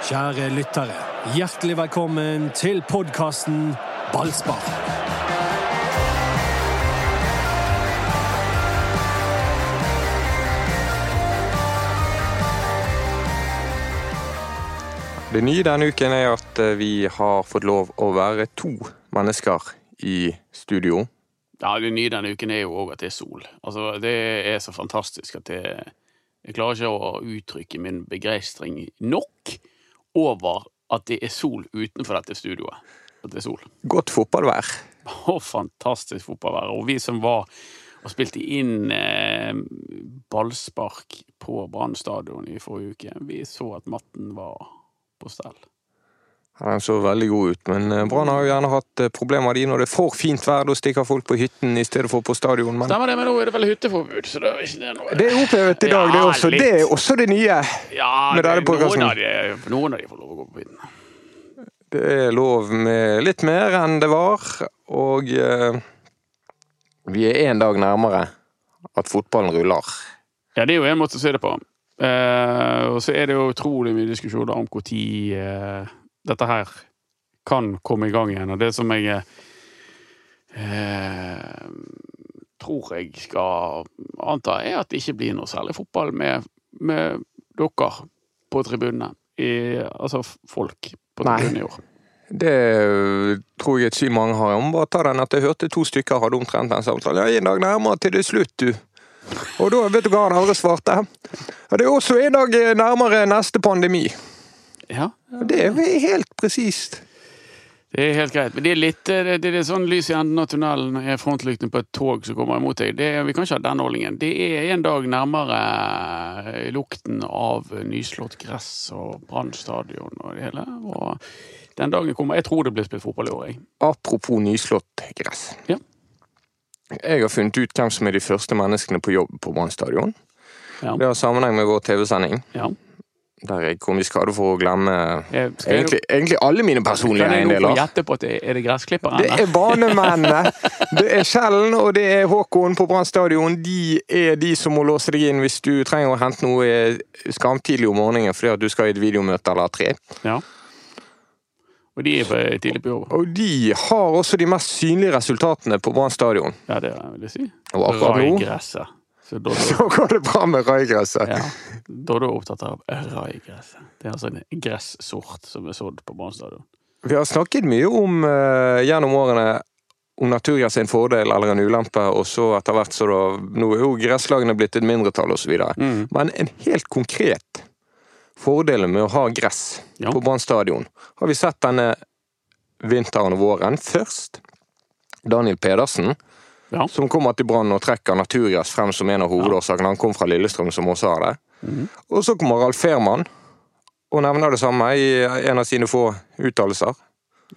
Kjære lyttere, hjertelig velkommen til podkasten Ballspar. Det nye denne uken er at eh, vi har fått lov å være to mennesker i studio. Ja, Det nye denne uken er jo òg at det er sol. Altså, Det er så fantastisk at det, jeg klarer ikke å uttrykke min begeistring nok over at det er sol utenfor dette studioet. At det er sol. Godt fotballvær. Og fantastisk fotballvær. Og vi som var og spilte inn eh, ballspark på Brann stadion i forrige uke, vi så at matten var på stell. Ja, Den så veldig god ut, men eh, Brann har jo gjerne hatt eh, problemer de når det er for fint vær. Da stikker folk på hytten i stedet for på stadion. Men Stemmer det, men nå er det vel hytteforbud, så det er ikke det noe det er opphevet i dag, det er også. Det er også det nye. Ja, med denne det, noen, noen av de får lov å gå på hytten. Det er lov med litt mer enn det var, og eh, vi er én dag nærmere at fotballen ruller. Ja, det er jo en måte å se det på. Eh, og så er det jo utrolig mye diskusjoner om når dette her kan komme i gang igjen. Og det som jeg eh, tror jeg skal anta, er at det ikke blir noe særlig fotball med, med dere på tribunene. I, altså folk på tribunene i år. Det øh, tror jeg et syn mange har. omvattet den at jeg hørte to stykker hadde omtrent den samtalen. Ja, en dag nærmere til det er slutt, du. Og da, vet du hva han andre svarte? Ja, det er også en dag nærmere neste pandemi. Ja, Det er jo helt presist. Det er helt greit. Men det er litt det, det, er sånn lys i enden av tunnelen er frontlyktene på et tog som kommer imot deg. Det, er- vi kan ikke ha den ordningen. Det er en dag nærmere eh, lukten av nyslått gress og Brann stadion og det hele. Og den dagen kommer Jeg tror det blir spilt fotball i år, jeg. Apropos nyslått gress. Ja. Jeg har funnet ut hvem som er de første menneskene på jobb på Brann stadion. Ja. Det har sammenheng med vår TV-sending, ja. Der jeg kom i skade for å glemme egentlig, egentlig alle mine personlige kan jeg nå få eiendeler. gjette på at det er det gressklipperne? Det er banemennene. Det er Kjellen og det er Håkon på Brann stadion. De er de som må låse deg inn hvis du trenger å hente noe skamtidlig om morgenen fordi at du skal i et videomøte eller tre. Ja. Og de er tidlig på jobb. Og de har også de mest synlige resultatene på Brann stadion. Ja, det vil jeg si. Og akkurat nå. Så da, så går det bra med raigresset. ja, da er du opptatt av raigresset. Det er altså en gressort som er sådd på Brann stadion. Vi har snakket mye om uh, gjennom årene om naturgress er en fordel eller en ulempe, og så etter hvert så da Nå er jo gresslagene blitt et mindretall osv. Mm. Men en helt konkret fordel med å ha gress Ja. på Brann stadion har vi sett denne vinteren og våren. Først Daniel Pedersen, Ja. som kommer til Brann og trekker naturgress frem som en av hovedårsakene. Han kom fra Lillestrøm, som også har det. Mm. Og så kommer Ralf Fehrmann og nevner det samme i en av sine få uttalelser.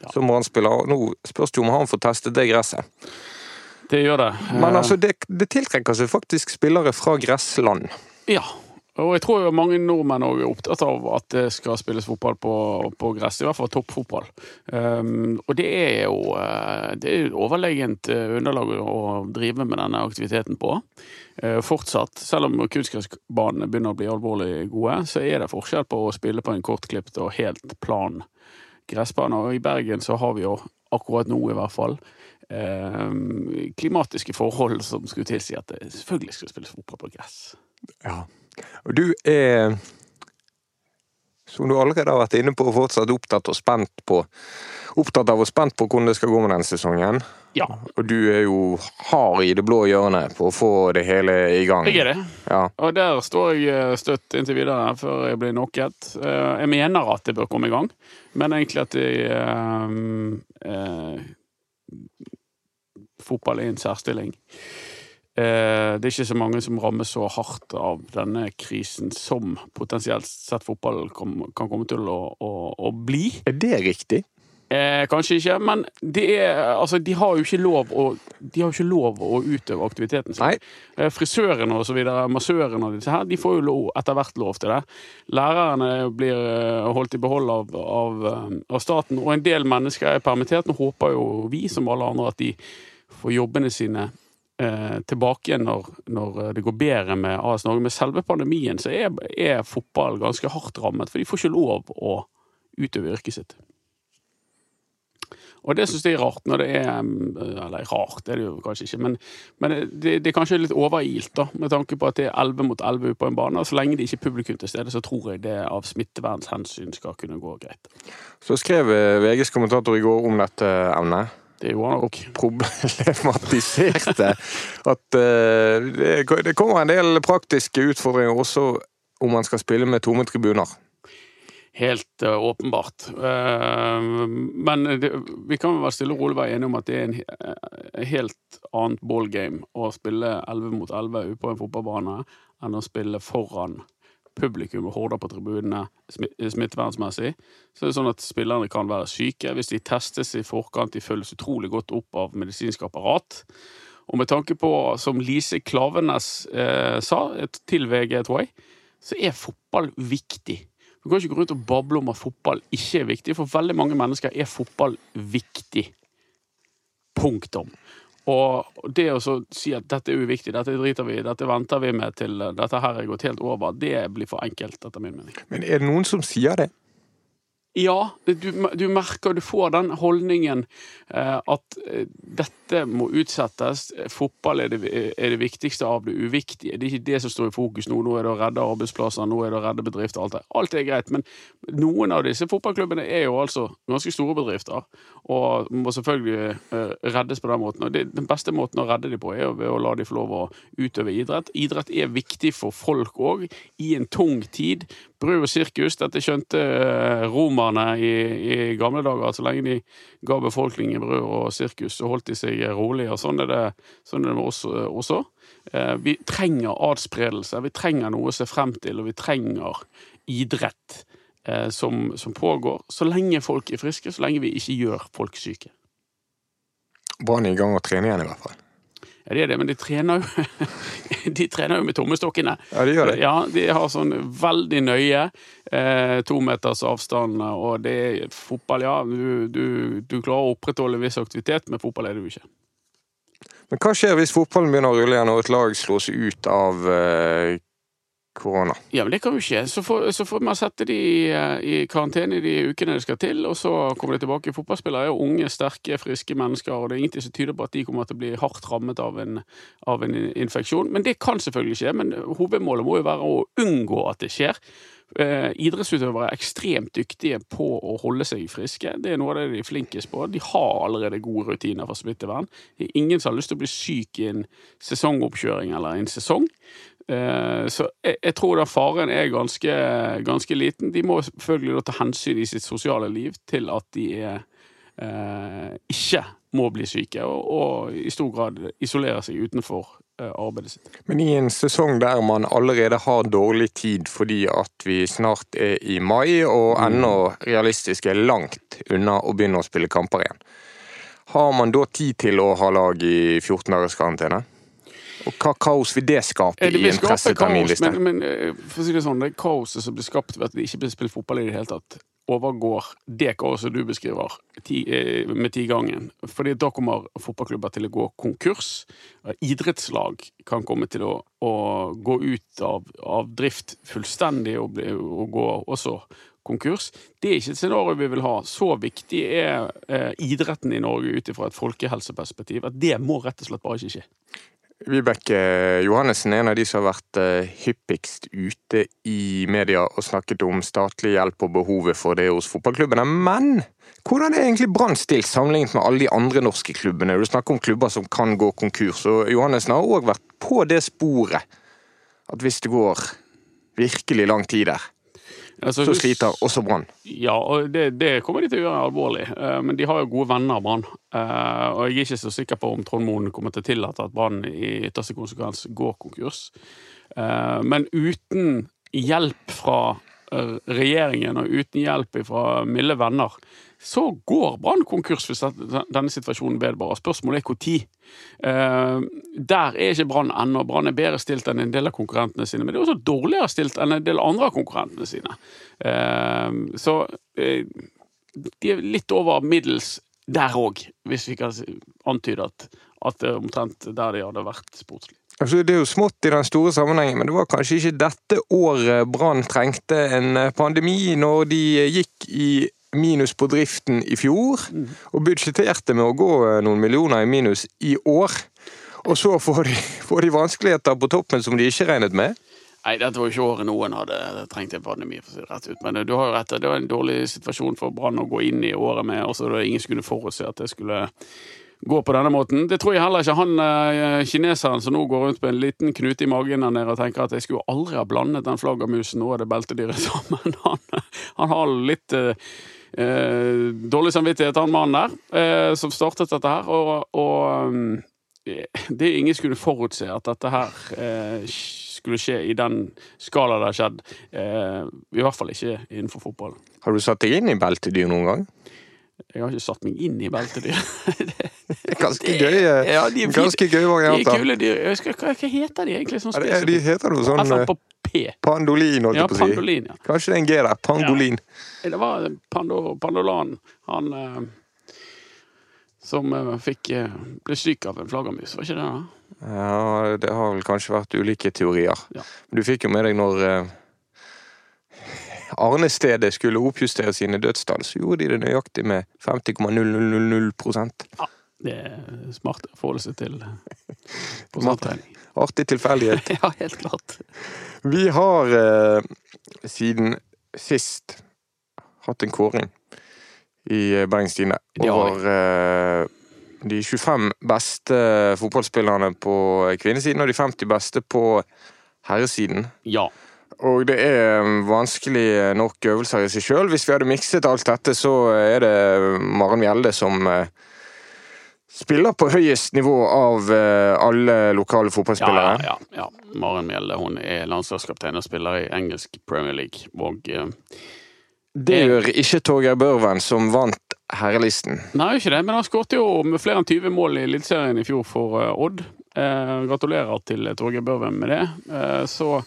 Ja. Som Brann-spiller. Nå spørs det om han får testet det gresset. Det gjør det. Men Eh, altså, det, det tiltrekker seg faktisk spillere fra gressland. Ja. Og jeg tror jo mange nordmenn også er opptatt av at det skal spilles fotball på, på gress. I hvert fall toppfotball. Um, og det er jo eh, det er overlegent eh, underlag å drive med denne aktiviteten på. Uh, fortsatt, selv om kunstgressbanene begynner å bli alvorlig gode, så er det forskjell på å spille på en kortklipt og helt plan gressbane. Og i Bergen så har vi jo akkurat nå i hvert fall eh, klimatiske forhold som skulle tilsi at det selvfølgelig skal spilles fotball på gress. Ja. Og du er, som du allerede har vært inne på, fortsatt opptatt og spent på Opptatt av og spent på hvordan det skal gå med denne sesongen. Ja, Og du er jo hard i det blå hjørnet på å få det hele i gang. jeg er det. Ja. Og der står jeg eh, støtt inntil videre før jeg blir knocket. Eh, Jeg mener at det bør komme i gang, men egentlig at jeg, eh, eh, Fotball er en særstilling. Eh, det er ikke så mange som rammes så hardt av denne krisen som potensielt sett fotball kom, kan komme til å, å, å bli. Er det riktig? Eh, kanskje ikke, men det er, altså, de har jo ikke lov å, de har jo ikke lov å utøve aktiviteten sin. Eh, Frisørene og så videre, massørene og disse her, de får jo lov, etter hvert lov til det. Lærerne blir eh, holdt i behold av, av, eh, av staten, og en del mennesker er permittert. Nå håper jo vi, som alle andre, at de får jobbene sine tilbake igjen når, når det går bedre med AS Norge. Med selve pandemien så er, er fotball ganske hardt rammet, for de får ikke lov å utøve yrket sitt. Og det syns jeg er rart, når det er Eller rart, det er det jo kanskje ikke, men, men det, det, er kanskje litt overilt, da, med tanke på at det er 11 mot 11 på en bane. Og så lenge det ikke er publikum til stede, så tror jeg det av smittevernhensyn skal kunne gå greit. Så skrev eh, VGs kommentator i går om dette emnet. Det var nok. Problematiserte at uh, det, kommer en del praktiske utfordringer også om man skal spille med tomme tribuner. Helt uh, åpenbart. Uh, men det, vi kan være stille og rolig være enige om at det er en helt annet ballgame å spille 11 mot 11 ute på en fotballbane enn å spille foran publikum og horder på tribunene smittevernsmessig. Så er det sånn at spillerne kan være syke. Hvis de testes i forkant, de følges utrolig godt opp av medisinsk apparat. Og med tanke på, som Lise Klavenes eh, sa til VG, tror jeg, så er fotball viktig. Du kan ikke gå rundt og bable om at fotball ikke er viktig. For veldig mange mennesker er fotball viktig. Punktum. Og det å si at dette er uviktig, dette driter vi i, dette venter vi med til dette her er gått helt over, det blir for enkelt, etter min mening. Men er det noen som sier det? Ja, du, du, merker, du får den holdningen eh, at eh, dette må utsettes. Fotball er det, er det, viktigste av det uviktige. Det er ikke det som står i fokus nå. Nå er det å redde arbeidsplasser, nå er det å redde bedrifter. Alt, det. alt er greit, men noen av disse fotballklubbene er jo altså ganske store bedrifter, og må selvfølgelig eh, reddes på den måten. Og det, Den beste måten å redde dem på, er ved å la dem få lov å utøve idrett. Idrett er viktig for folk òg, i en tung tid. Brød og sirkus, dette skjønte romerne i, i, gamle dager. at Så lenge de ga befolkningen brød og sirkus, så holdt de seg rolig. Og sånn er det, sånn er det med også. Eh, vi trenger adspredelse. Vi trenger noe å se frem til, og vi trenger idrett eh, som, som pågår. Så lenge folk er friske, så lenge vi ikke gjør folk syke. Brann er i gang å trene igjen, i hvert fall. Ja, det er det, men de trener jo De trener jo med tommestokkene. Ja, de gjør det. Ja, De har sånn veldig nøye eh, to meters avstand, og det er fotball, ja. Du, du, du klarer å opprettholde viss aktivitet, men fotball er det jo ikke. Men hva skjer hvis fotballen begynner å rulle igjen og et lag slås ut av eh, korona. Ja, men det kan jo skje. Så får, så man sette de eh, i karantene i de ukene det skal til, og så kommer de tilbake. Fotballspillere er jo unge, sterke, friske mennesker, og det er ingenting som tyder på at de kommer til å bli hardt rammet av en, av en infeksjon. Men det kan selvfølgelig skje. Men hovedmålet må jo være å unngå at det skjer. Eh, idrettsutøvere er ekstremt dyktige på å holde seg friske. Det er noe av det de er flinkest på. De har allerede gode rutiner for smittevern. Er ingen som har lyst til å bli syk i en sesongoppkjøring eller en sesong. Eh, så jeg, tror da faren er ganske, ganske, liten. De må selvfølgelig ta hensyn i sitt sosiale liv til at de er, eh, ikke må bli syke, og, og, i stor grad isolere seg utenfor eh, arbeidet sitt. Men i en sesong der man allerede har dårlig tid fordi at vi snart er i mai, og mm. ennå realistisk er langt unna å begynne å spille kamper igjen, har man da tid til å ha lag i 14 dagers karantene? Og hva kaos vil det skape det i en presseterminliste? Men, men eh, for å si det sånn, det kaoset som blir skapt ved at det ikke blir spilt fotball i det hele tatt, overgår det kaoset du beskriver, ti, eh, med tigangen. Fordi da kommer fotballklubber til å gå konkurs. Idrettslag kan komme til å, å gå ut av, av, drift fullstendig og, bli, og gå også konkurs. Det er ikke et scenario vi vil ha. Så viktig er eh, idretten i Norge ut ifra et folkehelseperspektiv at det må rett og slett bare ikke skje. Vibeke Johannessen er en av de som har vært eh, hyppigst ute i media og snakket om statlig hjelp og behovet for det hos fotballklubbene. Men hvordan er egentlig Brann stilt sammenlignet med alle de andre norske klubbene? Du snakker om klubber som kan gå konkurs, og Johannessen har òg vært på det sporet at hvis det går virkelig lang tid der, Altså, så sliter også Brann. Ja, og det, det, kommer de til å gjøre alvorlig. Uh, men de har jo gode venner, Brann. Uh, og jeg er ikke så sikker på om Trond Moen kommer til å tillate at Brann i ytterste konsekvens går konkurs. Uh, men uten hjelp fra regjeringen og uten hjelp fra milde venner, så går Brann konkurs hvis denne situasjonen vedvarer. Spørsmålet er når. Uh, der er ikke Brann ennå. Brann er bedre stilt enn en del av konkurrentene sine, men det er også dårligere stilt enn en del andre av konkurrentene sine. Uh, så uh, de er litt over middels der òg, hvis vi kan antyde at at det er omtrent der de hadde vært sportslig. Altså, det er jo smått i den store sammenhengen, men det var kanskje ikke dette året Brann trengte en eh, pandemi, når de gikk i minus på driften i fjor, og budsjetterte med å gå eh, noen millioner i minus i år. Og så får de, får de vanskeligheter på toppen som de ikke regnet med. Nei, dette var jo ikke året noen hadde trengt en pandemi, for å si det rett ut. Men eh, du har jo rett, det var en dårlig situasjon for Brann å gå inn i året med. Også da var ingen skulle forutse at det skulle gå på denne måten. Det tror jeg heller ikke han eh, kineseren som nå går rundt med en liten knute i magen der nede og tenker at jeg skulle aldri ha blandet den flaggermusen og det beltedyret sammen. Han, han har litt eh, eh, dårlig samvittighet, han mannen der, eh, som startet dette her. Og, og um, det ingen skulle forutse at dette her eh, skulle skje i den skala det har skjedd. Eh, I hvert fall ikke innenfor fotballen. Har du satt deg inn i beltedyr noen gang? Jeg har ikke satt meg inn i beltedyr. Ganske gøy Ja, de ganske gøy gøye De er kule dyr. Jeg hva, hva heter de egentlig? Sånn Ja, de heter noe sånn eller eh, på P. pandolin, holdt Ja, på å si. pandolin. ja. Kanskje det er en G der. Pangolin. Det var Pando, Pandolan. Han eh, som eh, fikk eh, ble syk av en flaggermus, var ikke det? da? Ja, det har vel kanskje vært ulike teorier. Ja. Du fikk jo med deg når eh, Arnestedet skulle oppjustere sine dødstall, så gjorde de det nøyaktig med 50,000 ja, Det er smart å forholde seg til prosentregning. Artig tilfeldighet. ja, helt klart. Vi har eh, siden sist hatt en kåring i eh, Bergens Tidende over eh, de 25 beste fotballspillerne på kvinnesiden og de 50 beste på herresiden. Ja. Og det er vanskelig nok øvelser i seg sjøl. Hvis vi hadde mikset alt dette, så er det Maren Mjelde som eh, spiller på høyest nivå av eh, alle lokale fotballspillere. ja, ja, ja. Maren Mjelde hun er landslagskaptein og spiller i engelsk Premier League. Og eh, Det gjør ikke Torgeir Børven, som vant herrelisten. Nei, ikke det, men han skåret jo med flere enn 20 mål i Eliteserien i fjor for eh, Odd. Eh, gratulerer til Torgeir Børven med det. Eh, så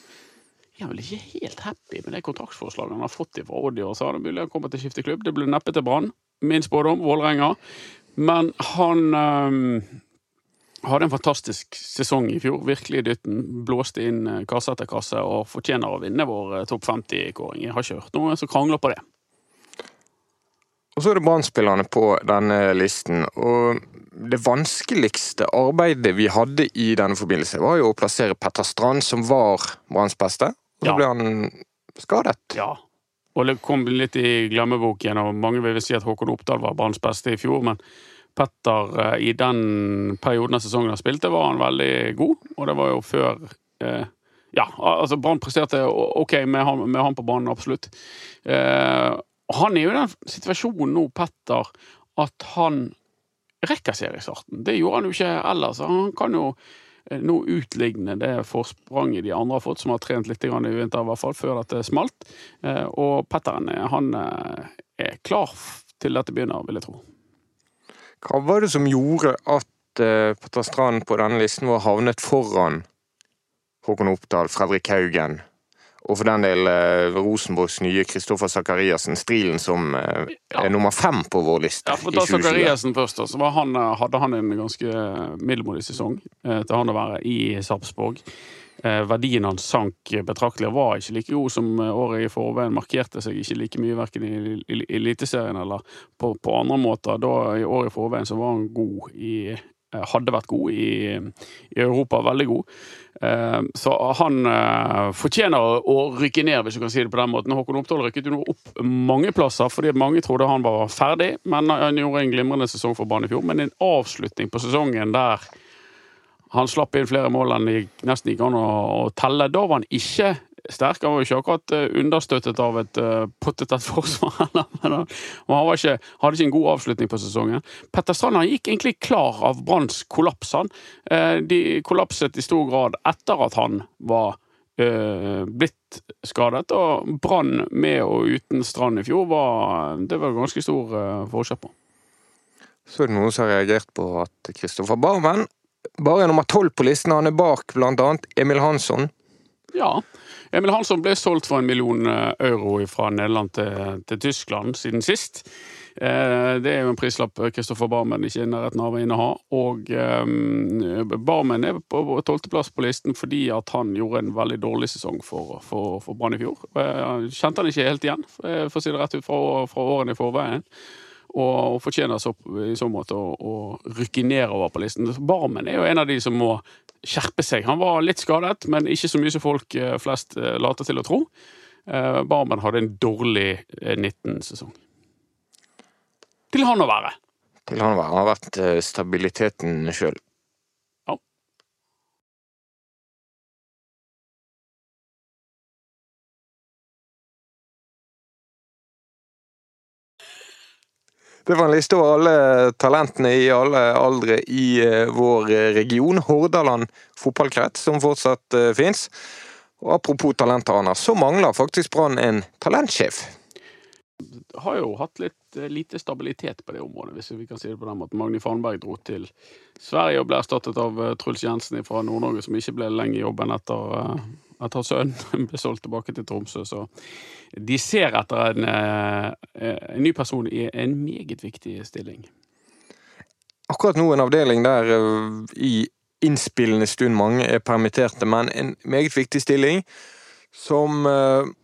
er vel ikke helt happy med det kontraktsforslaget han har fått fra Odd i år. Så har det mulig han kommer til å skifte klubb. Det blir neppe til Brann. Min spådom, Vålerenga. Men han eh, hadde en fantastisk sesong i fjor. Virkelig dytten. Blåste inn eh, kasse etter kasse og fortjener å vinne vår eh, topp 50-kåring. Jeg har ikke hørt noen som krangler på det. Og så er det Brann-spillerne på denne listen. Og det vanskeligste arbeidet vi hadde i denne forbindelse, var jo å plassere Petter Strand, som var Branns beste. Og så Ja. ble han skadet. Ja. Og det kom litt i glemmeboken, og mange vil si at Håkon Oppdal var Branns beste i fjor, men Petter, eh, i den perioden av sesongen han spilte, var han veldig god, og det var jo før eh, Ja, altså Brann presterte OK med han, med han på banen, absolutt. Eh, han er jo i den situasjonen nå, Petter, at han rekker seriestarten. Det gjorde han jo ikke ellers. Han kan jo nå utligne det forspranget de andre har fått, som har trent litt i vinter, i hvert fall, før dette smalt. Eh, Og Petteren eh, han eh, er klar til dette begynner, vil jeg tro. Hva var det som gjorde at eh, Petter Strand på denne listen var havnet foran Håkon Oppdal, Fredrik Haugen, og for den del eh, Rosenborgs nye Kristoffer Sakariassen, Strilen, som eh, Ja. er nummer fem på vår liste Ja, for da 2020? Zakariassen først, da, så var han, eh, hadde han en ganske middelmådig sesong eh, til han å være i Sarpsborg. Eh, verdien hans sank betraktelig og var ikke like god som eh, året i forveien. Markerte seg ikke like mye verken i, Eliteserien eller på, på andre måter. Da I året i forveien så var han god i eh, hadde vært god i, i Europa, veldig god. Eh, Så han eh, fortjener å- rykke ned, hvis du kan si det på den måten. Håkon Oppdal rykket jo opp mange plasser, fordi mange trodde han var ferdig. Men han gjorde en glimrende sesong for Brann i fjor. Men en avslutning på sesongen der han slapp inn flere mål enn det nesten gikk an å telle. Da var han ikke sterk. Han var jo ikke akkurat eh, understøttet av et uh, pottetett forsvar. Men han, han var ikke, hadde ikke en god avslutning på sesongen. Petter Strand han gikk egentlig klar av Branns kollaps. Han. Uh, de kollapset i stor grad etter at han var uh, blitt skadet. Og Brann med og uten Strand i fjor var det var ganske stor forskjell på. Så er det noen som har reagert på at Kristoffer Barmen bare er nummer tolv på listen. Han er bak annet Emil Hansson. Ja. Emil Hansson ble solgt for en million eh, euro fra Nederland til, til Tyskland siden sist. Eh, det er jo en prislapp Kristoffer Barmen ikke er i nærheten av å inneha. Og eh, Barmen er på tolvteplass på listen fordi at han gjorde en veldig dårlig sesong for, for, for Brann i fjor. Kjente han ikke helt igjen, for å si det rett ut, fra, fra årene i forveien og, fortjener så, i så måte å, å rykke nedover på listen. Barmen er jo en av de som må skjerpe seg. Han var litt skadet, men ikke så mye som folk eh, flest eh, later til å tro. Eh, Barmen hadde en dårlig 19-sesong. Til han å være. Til han å være. Han har vært stabiliteten sjøl. Det var en liste over alle talentene i alle aldre i eh, vår eh, region, Hordaland fotballkrets, som fortsatt uh, fins. Og apropos talenter, så mangler faktisk Brann en talentsjef. Har jo hatt litt lite stabilitet på det området, hvis vi kan si det på den måten. Magni Fanberg dro til Sverige og ble erstattet av Truls Jensen fra Nord-Norge, som ikke ble lenge i jobben etter at hans sønn ble solgt tilbake til Tromsø. Så de ser etter en, eh, en ny person i en meget viktig stilling. Akkurat nå en avdeling der eh, i innspillende stund mange er permitterte, men en meget viktig stilling som eh,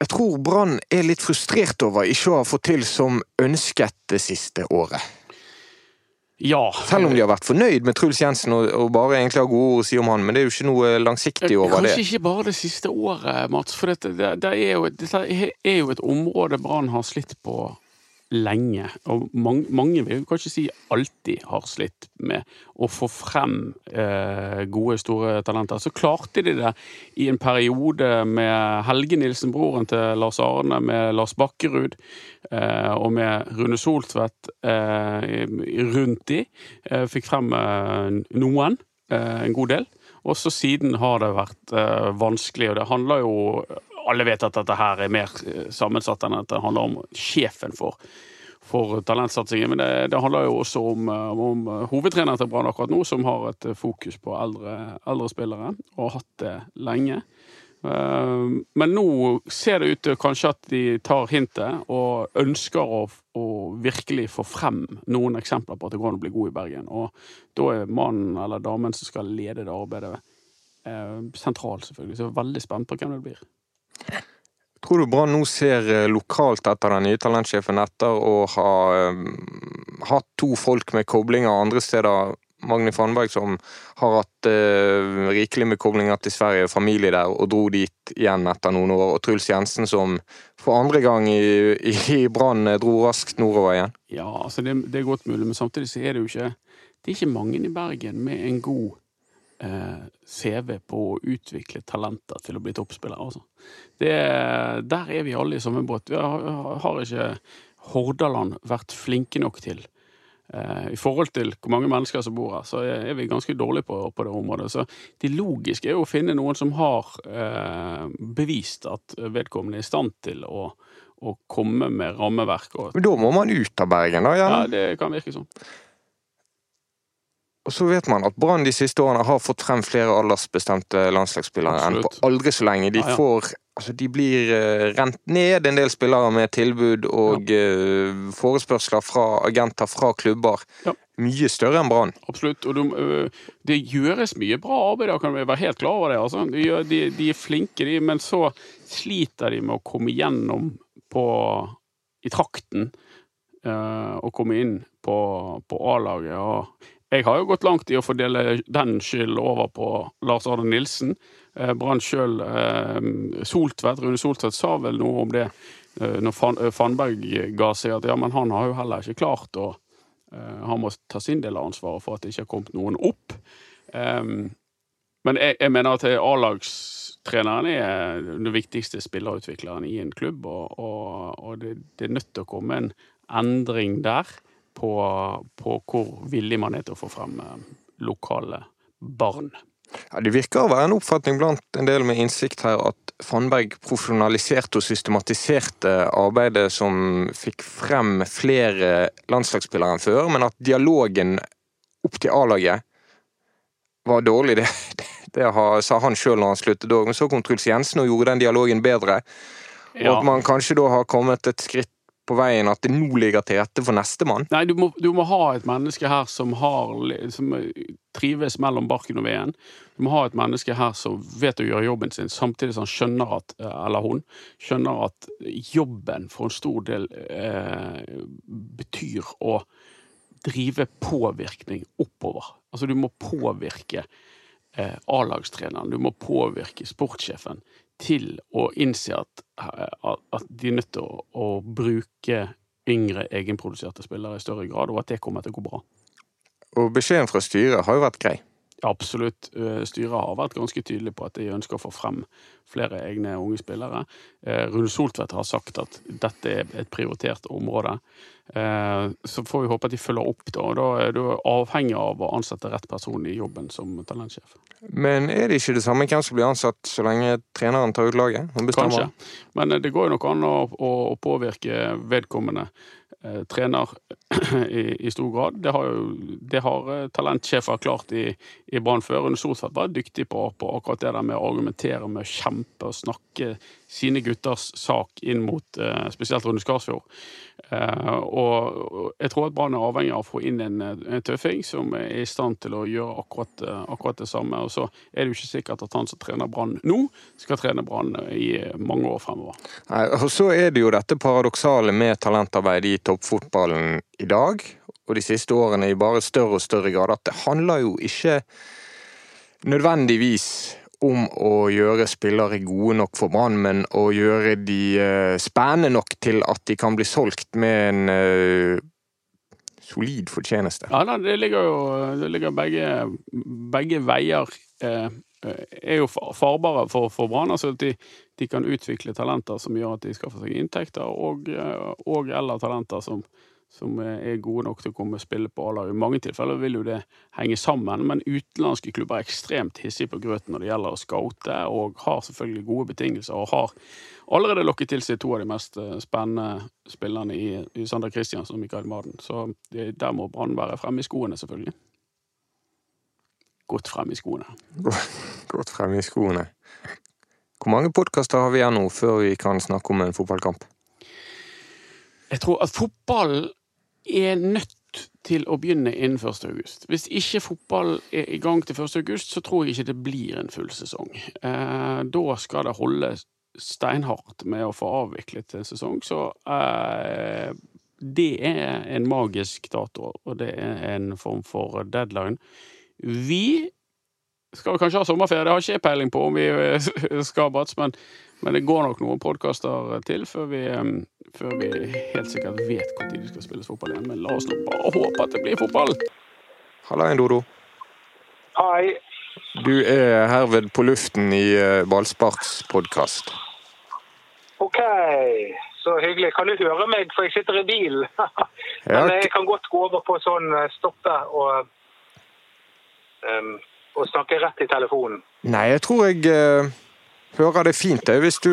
jeg tror Brann er litt frustrert over ikke å ha fått til som ønsket det siste året. Ja. Selv om de har vært fornøyd med Truls Jensen og, og, bare egentlig har gode ord å si om han, men det er jo ikke noe langsiktig over Kanskje det. Kanskje ikke bare det siste året, Mats, for dette, det, det, er jo, dette er jo et område Brann har slitt på lenge, og mange, mange vil kanskje si alltid har slitt med å få frem eh, gode, store talenter. Så klarte de det i en periode med Helge Nilsen, broren til Lars Arne, med Lars Bakkerud eh, og med Rune Soltvedt eh, rundt de. Eh, fikk frem eh, noen, eh, en god del. Og så siden har det vært vanskelig, og det handler jo alle vet at dette her er mer eh, sammensatt enn at det handler om sjefen for, for talentsatsingen. Men det, det, handler jo også om, eh, om hovedtreneren til Brann akkurat nå, som har et fokus på eldre, eldre spillere, og har hatt det lenge. Eh, men nå ser det ut til kanskje at de tar hintet og ønsker å, å, virkelig få frem noen eksempler på at det går an å bli god i Bergen. Og da er mannen eller damen som skal lede det arbeidet, sentral, selvfølgelig. Så jeg er veldig spent på hvem det blir. Tror du Brann nå ser eh, lokalt etter den nye talentsjefen etter å ha um, hatt to folk med koblinger andre steder? Magni Fannberg som har hatt eh, rikelig med koblinger til Sverige, familie der, og dro dit igjen etter noen år. Og Truls Jensen som for andre gang i, i, i Brann dro raskt nordover igjen. Ja, altså det, det, er godt mulig, men samtidig så er det jo ikke Det er ikke mange i Bergen med en god eh, CV på å utvikle talenter til å bli toppspillere. Altså. Det, der er vi alle i samme båt. Vi har, har ikke Hordaland vært flinke nok til. Eh, I forhold til hvor mange mennesker som bor her, så er vi ganske dårlige på, på det området. Så det logiske er jo å finne noen som har eh, bevist at vedkommende er i stand til å, å komme med rammeverk. Og... Men da må man ut av Bergen, da? Gjerne. Ja, det kan virke sånn. Og så vet man at Brann de siste årene har fått frem flere aldersbestemte landslagsspillere enn på aldri så lenge. De, ja, ja. Får, altså de blir uh, rent ned, en del spillere med tilbud og ja. uh, forespørsler fra agenter fra klubber. Mye større enn Brann. Absolutt. Og de, uh, det gjøres mye bra arbeid, da kan vi være helt klar over det. Altså. De, de, de, er flinke, de, men så sliter de med å komme gjennom på, i trakten. og komme inn på, på A-laget. Jeg har jo gått langt i å fordele den skyld over på Lars Arne Nilsen. Eh, Brann sjøl, eh, Soltvedt, Rune Soltvedt sa vel noe om det eh, når Fan, eh, Fannberg ga seg, at ja, men han har jo heller ikke klart å eh, Han må ta sin del av ansvaret for at det ikke har kommet noen opp. Um, men jeg, jeg, mener at A-lagstreneren er den viktigste spillerutvikleren i en klubb, og, og, og det, det, er nødt til å komme en endring der på, på hvor villig man er til å få frem eh, lokale barn. Ja, Det virker å være en oppfatning blant en del med innsikt her at Fannberg profesjonaliserte og systematiserte arbeidet som fikk frem flere landslagsspillere enn før, men at dialogen opp til A-laget var dårlig. Det, det, det sa han sjøl når han sluttet Men så kom Truls Jensen og gjorde den dialogen bedre. Og at man kanskje da har kommet et skritt på veien at det nå ligger til rette for nestemann? Nei, du må, du må ha et menneske her som, har, som trives mellom barken og veden. Du må ha et menneske her som vet å gjøre jobben sin, samtidig som han skjønner at, eller hun, skjønner at jobben for en stor del eh, betyr å drive påvirkning oppover. Altså du må påvirke eh, A-lagstreneren, du må påvirke sportssjefen til å innse at, at, at de er nødt til å, å bruke yngre egenproduserte spillere i større grad, og at det kommer til å gå bra. Og beskjeden fra styret har jo vært grei. Absolutt. Eh, Styret har vært ganske tydelig på at de ønsker å få frem flere egne unge spillere. Eh, Rune Soltvedt har sagt at dette er et prioritert område. Eh, Så får vi håpe at de følger opp, da. Da er du avhengig av å ansette rett person i jobben som talentsjef. Men er det ikke det samme hvem som blir ansatt så lenge treneren tar ut laget? Kanskje. Men det går jo nok an å, å, påvirke vedkommende trener i, i stor grad. Det har jo det har eh, talentsjefer klart i, i Brann før. Rune Soltvedt var dyktig på, på akkurat det der med å argumentere, med å kjempe og snakke sine gutters sak inn mot eh, spesielt Rune Skarsfjord. Eh, og jeg tror at Brann er avhengig av å få inn en, en tøffing som er i stand til å gjøre akkurat, eh, akkurat det samme. Og så er det jo ikke sikkert at han som trener Brann nå, skal trene Brann i mange år fremover. Nei, og så er det jo dette paradoksale med talentarbeid i toppfotballen i dag, og de siste årene i bare større og større grad, at det handler jo ikke nødvendigvis om å gjøre spillere gode nok for Brann, men å gjøre de eh, spennende nok til at de kan bli solgt med en eh, solid fortjeneste. Ja, da, det ligger jo det ligger begge, begge veier eh, er jo farbare for, for Brann. Altså at de, de kan utvikle talenter som gjør at de skaffer seg inntekter, og, eh, og eller talenter som, som er gode nok til å komme og spille på A-laget. I mange tilfeller vil jo det henge sammen, men utenlandske klubber er ekstremt hissige på grøten når det gjelder å scoute, og har selvfølgelig gode betingelser, og har allerede lokket til seg to av de mest eh, spennende spillerne i, i Sander Kristiansen og Mikael Maden. Så det, der må Brann være fremme i skoene, selvfølgelig. Godt fremme i skoene. Godt fremme i skoene. Hvor mange podkaster har vi igjen nå før vi kan snakke om en fotballkamp? Jeg tror at fotballen er nødt til å begynne innen 1. august. Hvis ikke fotball er i gang til 1. august, så tror jeg ikke det blir en full sesong. Eh, da skal det holde steinhardt med å få avviklet en sesong, så eh, det er en magisk dato, og det er en form for deadline. Vi skal kanskje ha sommerferie, det har ikke jeg peiling på om vi eh, skal, Bats, men, men det går nok noen podkaster til før vi, eh, før vi helt sikkert vet når det skal spilles fotball igjen. Men la oss nå bare håpe at det blir fotball. Halla, Dodo. Hei. Du er herved på luften i eh, Ballsparks podkast. OK, så hyggelig. Kan du høre meg, for jeg sitter i bilen? Men jeg kan godt gå over på sånn eh, stoppe og, um, og snakke rett i telefonen. Nei, jeg tror jeg eh, hører det fint jeg, hvis du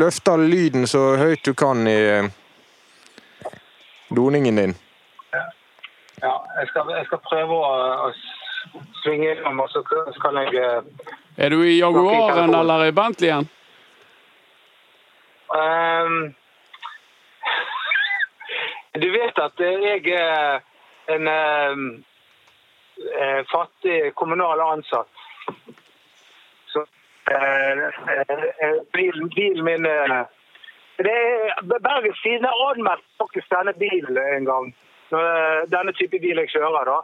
løfter lyden så høyt du kan i eh, doningen din. Ja, jeg skal, jeg skal prøve å, å svinge innom, og så skal jeg eh, Er du i Jaguaren eller i Bentleyen? Um, Du vet at jeg er en eh, fattig kommunal ansatt. Så eh, eh, bilen, bilen min eh, det er, Bergens Tidende anmeldte faktisk denne bilen en gang. Eh, denne type bil jeg kjører. da.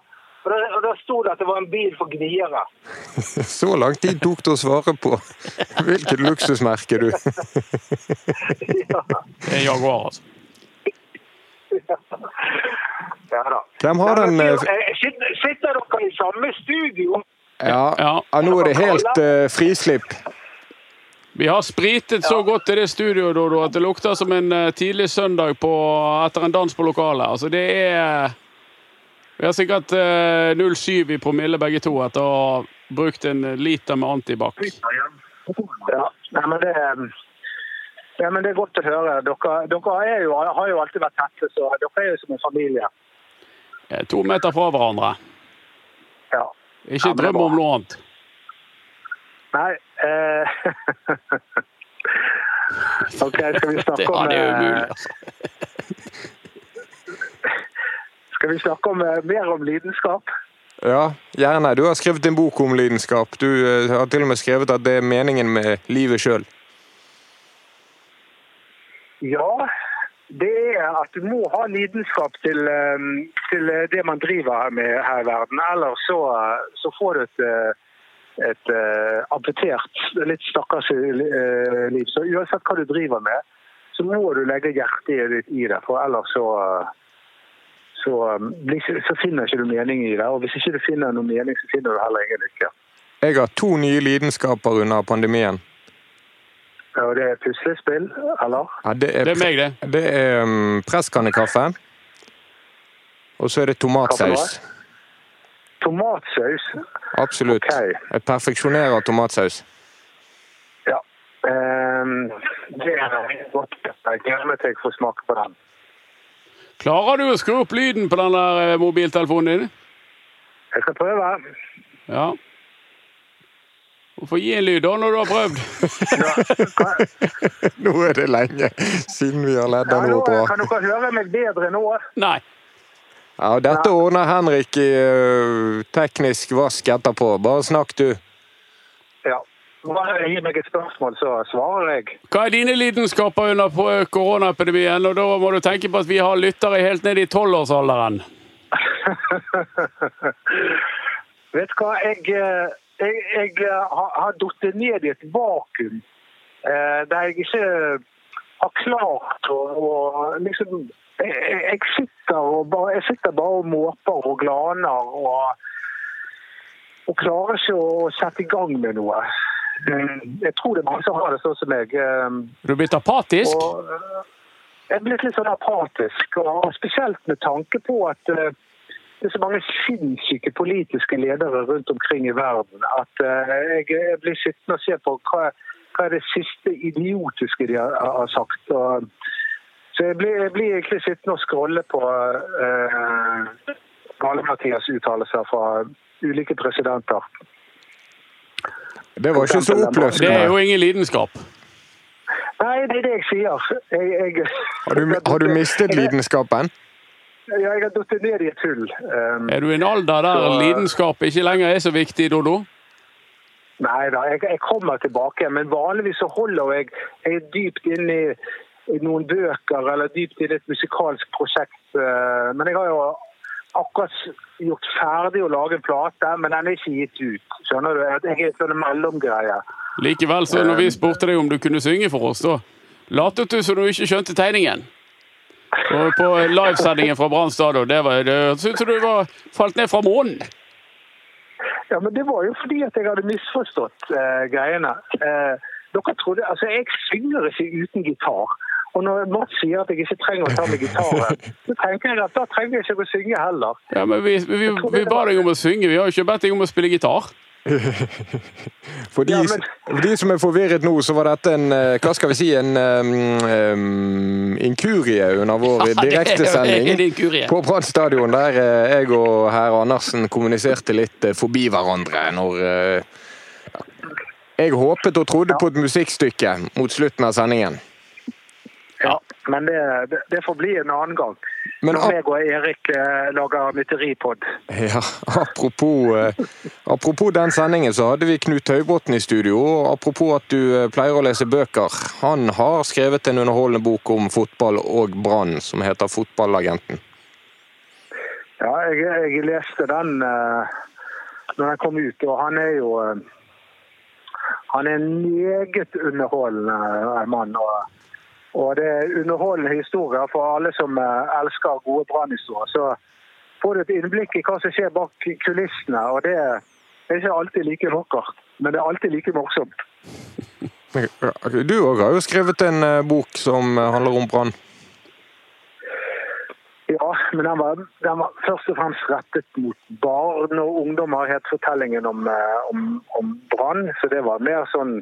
Og da, og da sto det at det var en bil for gniere. Så lang tid tok det å svare på hvilket luksusmerke du ja, Det er Jaguar, altså. ja da. Hvem har den eh, eh, sitter dere i samme studio? Ja, Ja. nå er det helt uh, frislipp. Vi har spritet så godt i det studioet Dodo, at det lukter som en eh, tidlig søndag på, etter en dans på lokalet. Altså, det er Vi har sikkert uh, 0,7 i promille begge to etter å ha brukt en liter med antibac. Ja, nei, men det, ja, men det er godt å høre. Dere, dere er jo, har jo alltid vært tette, så dere er jo som en familie. Eh, To meter fra hverandre. Ja. Ikke Ja, er drøm om noe annet. Nei eh, OK, skal vi snakke ja, om det er eh, umulig, altså. Skal vi snakke om, eh, mer om lidenskap? Ja, gjerne. Du har skrevet en bok om lidenskap. Du eh, har til og med skrevet at det er meningen med livet sjøl. Ja, det er at du må ha lidenskap til, eh, til det man driver med her i verden. Ellers så, så får du et, eh, et eh, amputert, litt stakkars liv. Så uansett hva du driver med, så må du legge hjertet ditt i det. For ellers så, så, så finner ikke du mening i det. Og hvis ikke du finner noe mening, så finner du heller ingen lykke. Jeg har to nye lidenskaper under pandemien. Og det er puslespill, eller? Ja, det, er, Det er meg, det. Det er um, presskannekaffe. Og så er det tomatsaus. Tomatsaus. Absolutt. Okay. Jeg perfeksjonerer tomatsaus. Ja. Um, det er godt. Jeg gleder meg til jeg får smake på den. Klarer du å skru opp lyden på den der eh, mobiltelefonen din? Jeg skal prøve. Ja. Få gi en lyd da, når du har prøvd. Ja, Nå er det lenge siden vi har ledd av opp bra. kan dere høre meg bedre nå? Nei. Ja, dette ordner Henrik i ø, teknisk vask etterpå. Bare snakk, du. Ja. Bare gi meg et spørsmål, så svarer jeg. Hva er dine lidenskaper under på koronaepidemien? Og da må du tenke på at vi har lyttere helt ned i tolvårsalderen. Vet du hva, jeg, eh, jeg, jeg eh, har, falt ned i et vakuum eh, der jeg ikke har klart å, å liksom jeg, jeg- sitter og bare, jeg sitter bare og måper og glaner og, og klarer ikke å sette i gang med noe. Eh, Jeg tror det er mange som har det sånn som meg. Du Er blitt apatisk? og eh, jeg er blitt litt sånn apatisk, og spesielt med tanke på at det er så mange sinnssyke politiske ledere rundt omkring i verden at eh, jeg, blir sittende og se på hva, hva er det siste idiotiske de har, har sagt. Og, så jeg blir, jeg blir egentlig sittende og scrolle på eh, Gale-Mathias uttalelser fra ulike presidenter. Det var ikke så Det er jo ingen lidenskap. Nei, det er det jeg sier. Jeg, jeg, Har du, har du mistet lidenskapen? Ja, jeg har datt ned i et hull. Um, Er du i en alder der Så- lidenskap ikke lenger er så viktig, Dodo? Nei da, jeg, jeg kommer tilbake. Men vanligvis så holder jeg, jeg er dypt inn i, i noen bøker eller dypt inn i et musikalsk prosjekt. eh, Men jeg har jo akkurat gjort ferdig å lage en plate, men den er ikke gitt ut. Skjønner du? Jeg er en sånn mellomgreie. Likevel, så når vi spurte deg om du kunne synge for oss, da latet du som du ikke skjønte tegningen. Og på livesendingen fra Brann stadion, det hørtes ut som du var falt ned fra månen. Ja, men det var jo fordi at jeg hadde misforstått eh, greiene. Eh, dere trodde, altså Jeg synger ikke uten gitar. Og når Mats sier at jeg ikke trenger å ta med gitaren, så tenker jeg at da trenger jeg ikke å synge heller. Ja, men vi, vi, vi ba deg om å synge, vi har jo ikke bedt deg om å spille gitar. For de, Ja, men- for de som er forvirret nå, så var dette en eh, hva skal vi si, en um, inkurie under vår direktesending en inkurie. på Brann stadion, der eh, jeg og herr Andersen kommuniserte litt eh, forbi hverandre når Jeg håpet og trodde på et musikkstykke mot slutten av sendingen. Ja, Men det, det, det får bli en annen gang. Men Når meg og Erik eh, lager mytteripod. Ja, apropos, eh, apropos den sendingen, så hadde vi Knut Høybråten i studio. og Apropos at du eh, pleier å lese bøker. Han har skrevet en underholdende bok om fotball og Brann, som heter 'Fotballagenten'. Ja, jeg, jeg leste den eh, når den kom ut, og han er jo eh, Han er en meget underholdende mann. Og, og det er underholdende historier for alle som eh, elsker gode brannhistorier. Så får du et innblikk i hva som skjer bak kulissene, og det er ikke alltid like vakkert, men det er alltid like morsomt. Du òg har jo skrevet en eh, bok som eh, handler om Brann. Ja, men den var, den var først og fremst rettet mot barn og ungdommer, het fortellingen om, om, om brann. Så det var mer sånn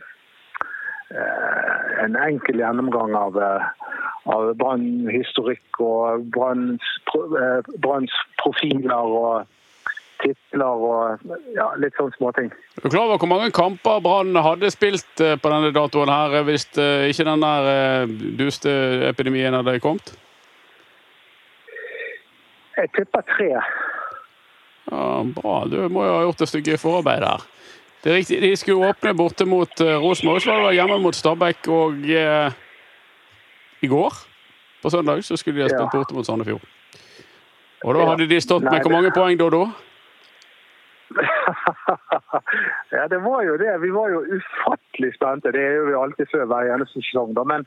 en enkel gjennomgang av, eh, av brannhistorikk og Branns eh, profiler og titler og ja, litt sånne småting. Er du klar over hvor mange kamper Brann hadde spilt eh, på denne datoen her eh, hvis eh, ikke den der duste dusteepidemien hadde kommet? Jeg tipper tre. Ja, Bra. Du må jo ha gjort et stykke forarbeid der. Det er riktig, De skulle åpne borte mot uh, Rosenborg, så var det hjemme mot Stabæk. Og uh, i går, på søndag, så skulle de ha spilt Ja. borte mot Sandefjord. Og da hadde de stått Nei, med hvor det- mange poeng da? da? ja, det var jo det. Vi var jo ufattelig spente. Det er jo vi alltid før hver eneste sesong. Da. Men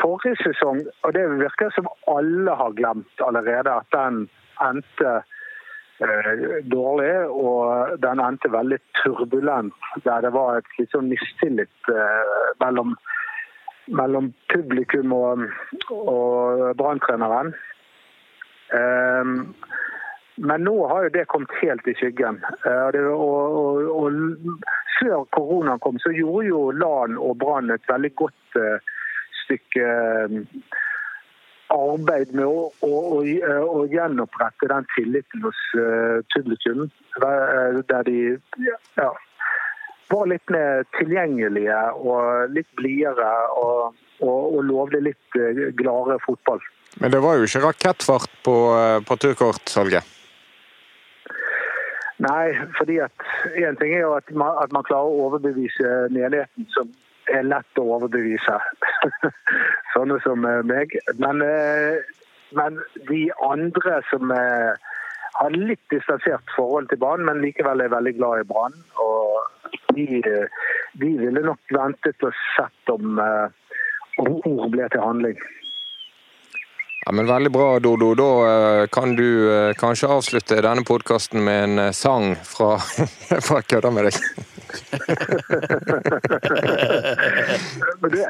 forrige sesong, og det virker som alle har glemt allerede, at den endte dårlig. Og den endte veldig turbulent, der det var et litt sånn mistillit eh, mellom, mellom publikum og, og branntreneren. Um, men nå har jo det kommet helt i skyggen. Eh, og Og, og, før koronaen kom, så gjorde jo LAN og Brann et veldig godt eh, stykke eh, arbeid med å, å, å, å gjenopprette den tilliten hos uh, publikum. Der, der de ja, var litt mer tilgjengelige og litt blidere og, og, og lovde litt uh, gladere fotball. Men det var jo ikke rakettfart på, eh, på turkortsalget. Nei, fordi at en ting er jo at man, at man klarer å overbevise menigheten, som er lett å overbevise. Sånne som eh, meg. Men, eh, men de andre som eh, har litt distansert forhold til Brann, men likevel er veldig glad i Brann, de, de ville nok ventet og sett om, om ord ble til handling. Ja, men Veldig bra, Dodo. Da eh, kan du eh, kanskje avslutte denne podkasten med en eh, sang fra Bare Kødder med deg. Det,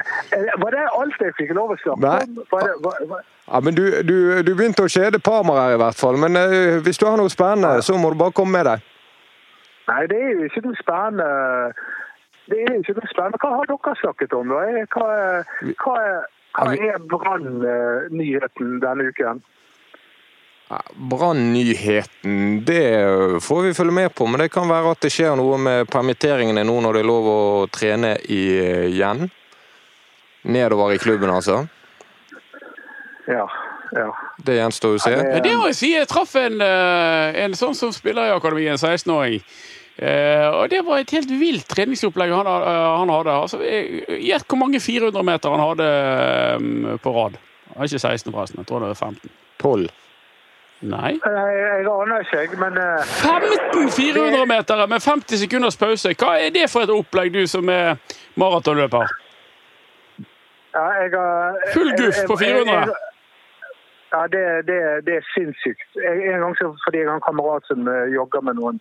var det alt jeg fikk lov å snakke om? Var det, var, var, Ja, men du, du, du begynte å kjede Parma her, i hvert fall. Men hvis du har noe spennende, så må du bare komme med deg. Nei, det er jo ikke noe spennende. Det er jo ikke noe spennende. Hva har dere snakket om? da? Hva, hva, er- hva er Brann-nyheten denne uken? Brannnyheten, Brann-nyheten, det får vi følge med på. Men det kan være at det skjer noe med permitteringene nå når det er lov å trene igjen. Nedover i klubben, altså. Ja. ja. Det gjenstår å se. Det- må jeg si. Jeg traff en, eh, en sånn som spiller i akademiet, en 16-åring. Eh, og det var et helt vilt treningsopplegg han, ha- eh, han hadde. Altså, Gjett hvor mange 400 meter han hadde eh, på rad. Han er ikke 16 forresten, jeg tror det er 15. Tolv. Nei. Jeg, jeg aner ikke, jeg, men eh, 15 400 meter med 50 sekunders pause! Hva er det for et opplegg, du som er maratonløper? ja, jeg har Full guff på 400. jeg- jeg- Ja, det, det, det er sinnssykt. Jeg, en gang så, fordi jeg har en kamerat som jogger med noen,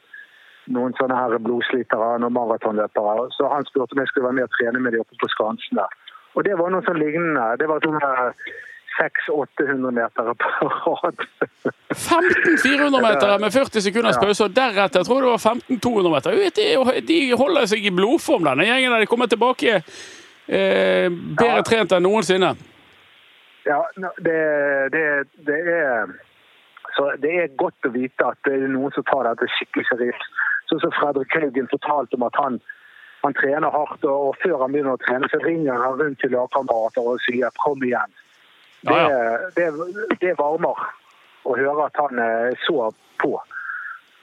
noen sånne her blodslitere, noen maratonløpere, så han spurte om jeg skulle være med og trene med de oppe på Skansen der. Og det var noe sånn lignende. Det var sånn 600-800 meter på rad. 15 400 meter med 40 sekunders pause, og deretter tror jeg det var 15 200 meter. Vet, de- De holder seg i blodform, denne gjengen. De kommer tilbake eh, bedre trent enn noensinne. Ja, det, det, det er så det er godt å vite at det er noen som tar dette skikkelig seriøst. Sånn som Fredrik Haugen fortalte om at han, han trener hardt, og, og før han begynner å trene, så ringer han rundt til lagkamerater og sier 'kom igjen'. Det, Ja, det, det varmer å høre at han er så på.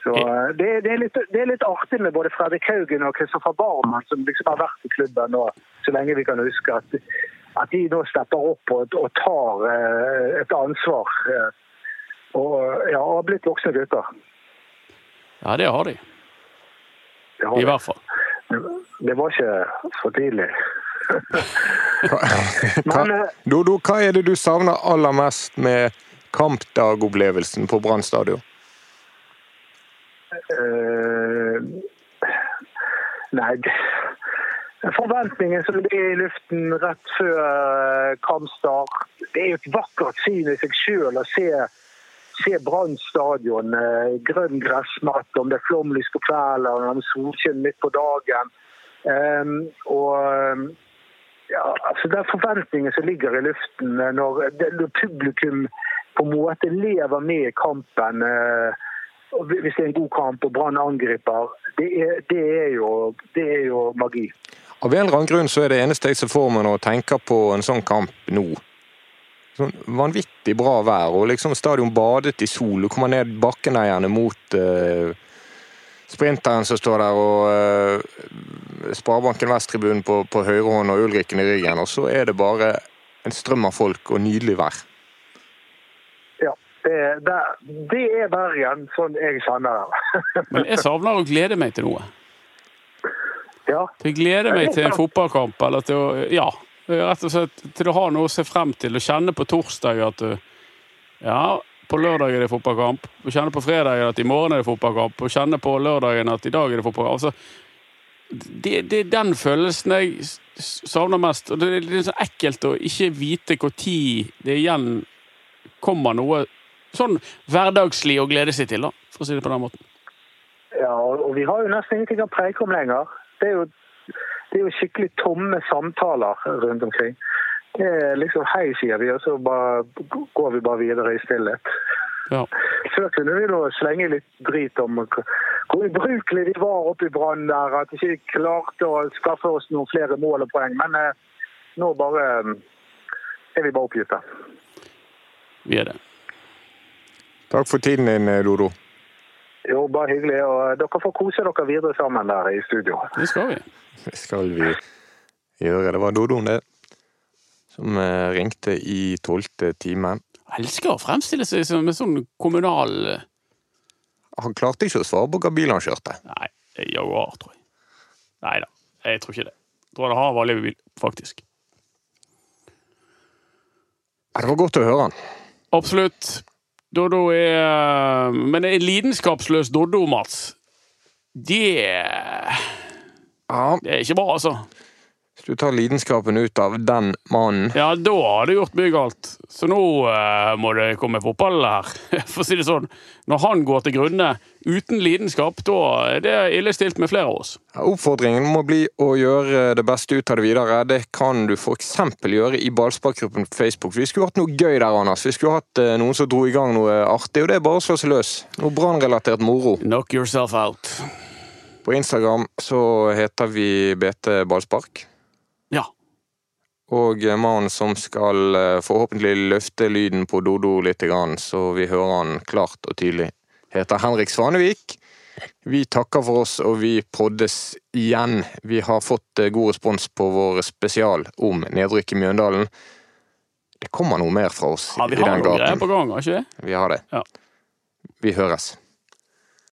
Så eh, det, det, er litt, det er litt artig med både Fredrik Haugen og Kristoffer Barmen, som liksom har vært i klubben nå så lenge vi kan huske, at, at de nå stepper opp og, og tar eh, et ansvar. eh, og ja, har blitt voksne gutter. Ja, det har de. Det, I hvert fall. det var ikke for tidlig. Hva, Men eh, Dodo, hva er det du savner aller mest med kampdagopplevelsen på Brann stadion? Uh, nei det- Forventningen som er i luften rett før eh, kampstart Det er jo et vakkert syn i seg sjøl å se, se Brann stadion. eh, Grønn gressmatte, om det er flomlys på kvelden, om solskinn midt på dagen. Eh, og eh, ja, altså Det er forventninger som ligger i luften eh, når, når publikum på en måte lever med i kampen eh, hvis det er en god kamp og Brann angriper, det er, det, er jo, det er jo magi. Av en eller annen grunn så er det eneste jeg ser for meg når jeg tenker på en sånn kamp nå, sånn vanvittig bra vær, og liksom stadion badet i sol. Du kommer ned bakkeneierne mot uh, sprinteren som står der, og uh, Sparebanken Vest-tribunen på, på høyre hånd og Ulriken i ryggen. Og så er det bare en strøm av folk og nydelig vær. Ja, det, det, det er Bergen sånn jeg kjenner det. Men jeg savner å glede meg til noe. ja. Til å glede meg til en fotballkamp, eller til å Ja, rett og slett til du har noe å se frem til. Å kjenne på torsdag at du Ja, på lørdag er det fotballkamp. Å kjenne på fredag at i morgen er det fotballkamp. Å kjenne på lørdagen at i dag er det fotballkamp. Altså, det, det er den følelsen jeg savner mest. Og det er litt sånn ekkelt å ikke vite når det igjen kommer noe sånn hverdagslig å glede seg til, da, for å si det på den måten. ja og vi har jo nesten ingenting å preke om lenger. Det er jo, det er jo skikkelig tomme samtaler rundt omkring. Det er liksom hei, sier vi, og så bare, går vi bare videre i stillhet. Ja. Før kunne vi nå slenge litt drit om hvor ubrukelige vi var oppe i Brann der, at vi ikke klarte å skaffe oss noen flere mål og poeng. Men eh, nå bare eh, er vi bare oppgitte. Vi er det. Takk for tiden din, Dodo. Jo, bare hyggelig. Og dere får kose dere videre sammen der i studio. Det skal vi. Det skal vi gjøre. Det var Dodoen, det. Som eh, ringte i tolvte time. Jeg elsker å fremstille seg som en sånn kommunal Han klarte ikke å svare på hva bil han kjørte. Nei, Jaguar, tror jeg. Nei da, jeg tror ikke det. Jeg tror han har vanlig bil, faktisk. Det var godt å høre han. Absolutt. Doddo er Men en lidenskapsløs Doddo, Mats, det, Ja, det er ikke bra, altså. Du tar lidenskapen ut av den mannen Ja, da har du gjort mye galt. Så nå uh, må det komme fotball her, for å si det sånn. Når han går til grunne uten lidenskap, da er det ille stilt med flere av oss. Ja, Oppfordringen må bli å gjøre det beste ut av det videre. Det kan du f.eks. gjøre i ballsparkgruppen på Facebook. Vi skulle hatt noe gøy der, Anders. Vi skulle hatt uh, noen som dro i gang noe artig. Og det er bare å slå seg løs. Noe brannrelatert moro. Knock yourself out. På Instagram så heter vi BT Ballspark. Og eh, mannen som skal eh, forhåpentlig løfte lyden på Dodo litt, så vi hører han klart og tydelig, heter Henrik Svanevik. Vi takker for oss, og vi poddes igjen. Vi har fått eh, god respons på vår spesial om nedrykk i Mjøndalen. Det kommer noe mer fra oss ja vi har noe greier på gang, har ikke vi? Vi har det. Ja. Vi høres.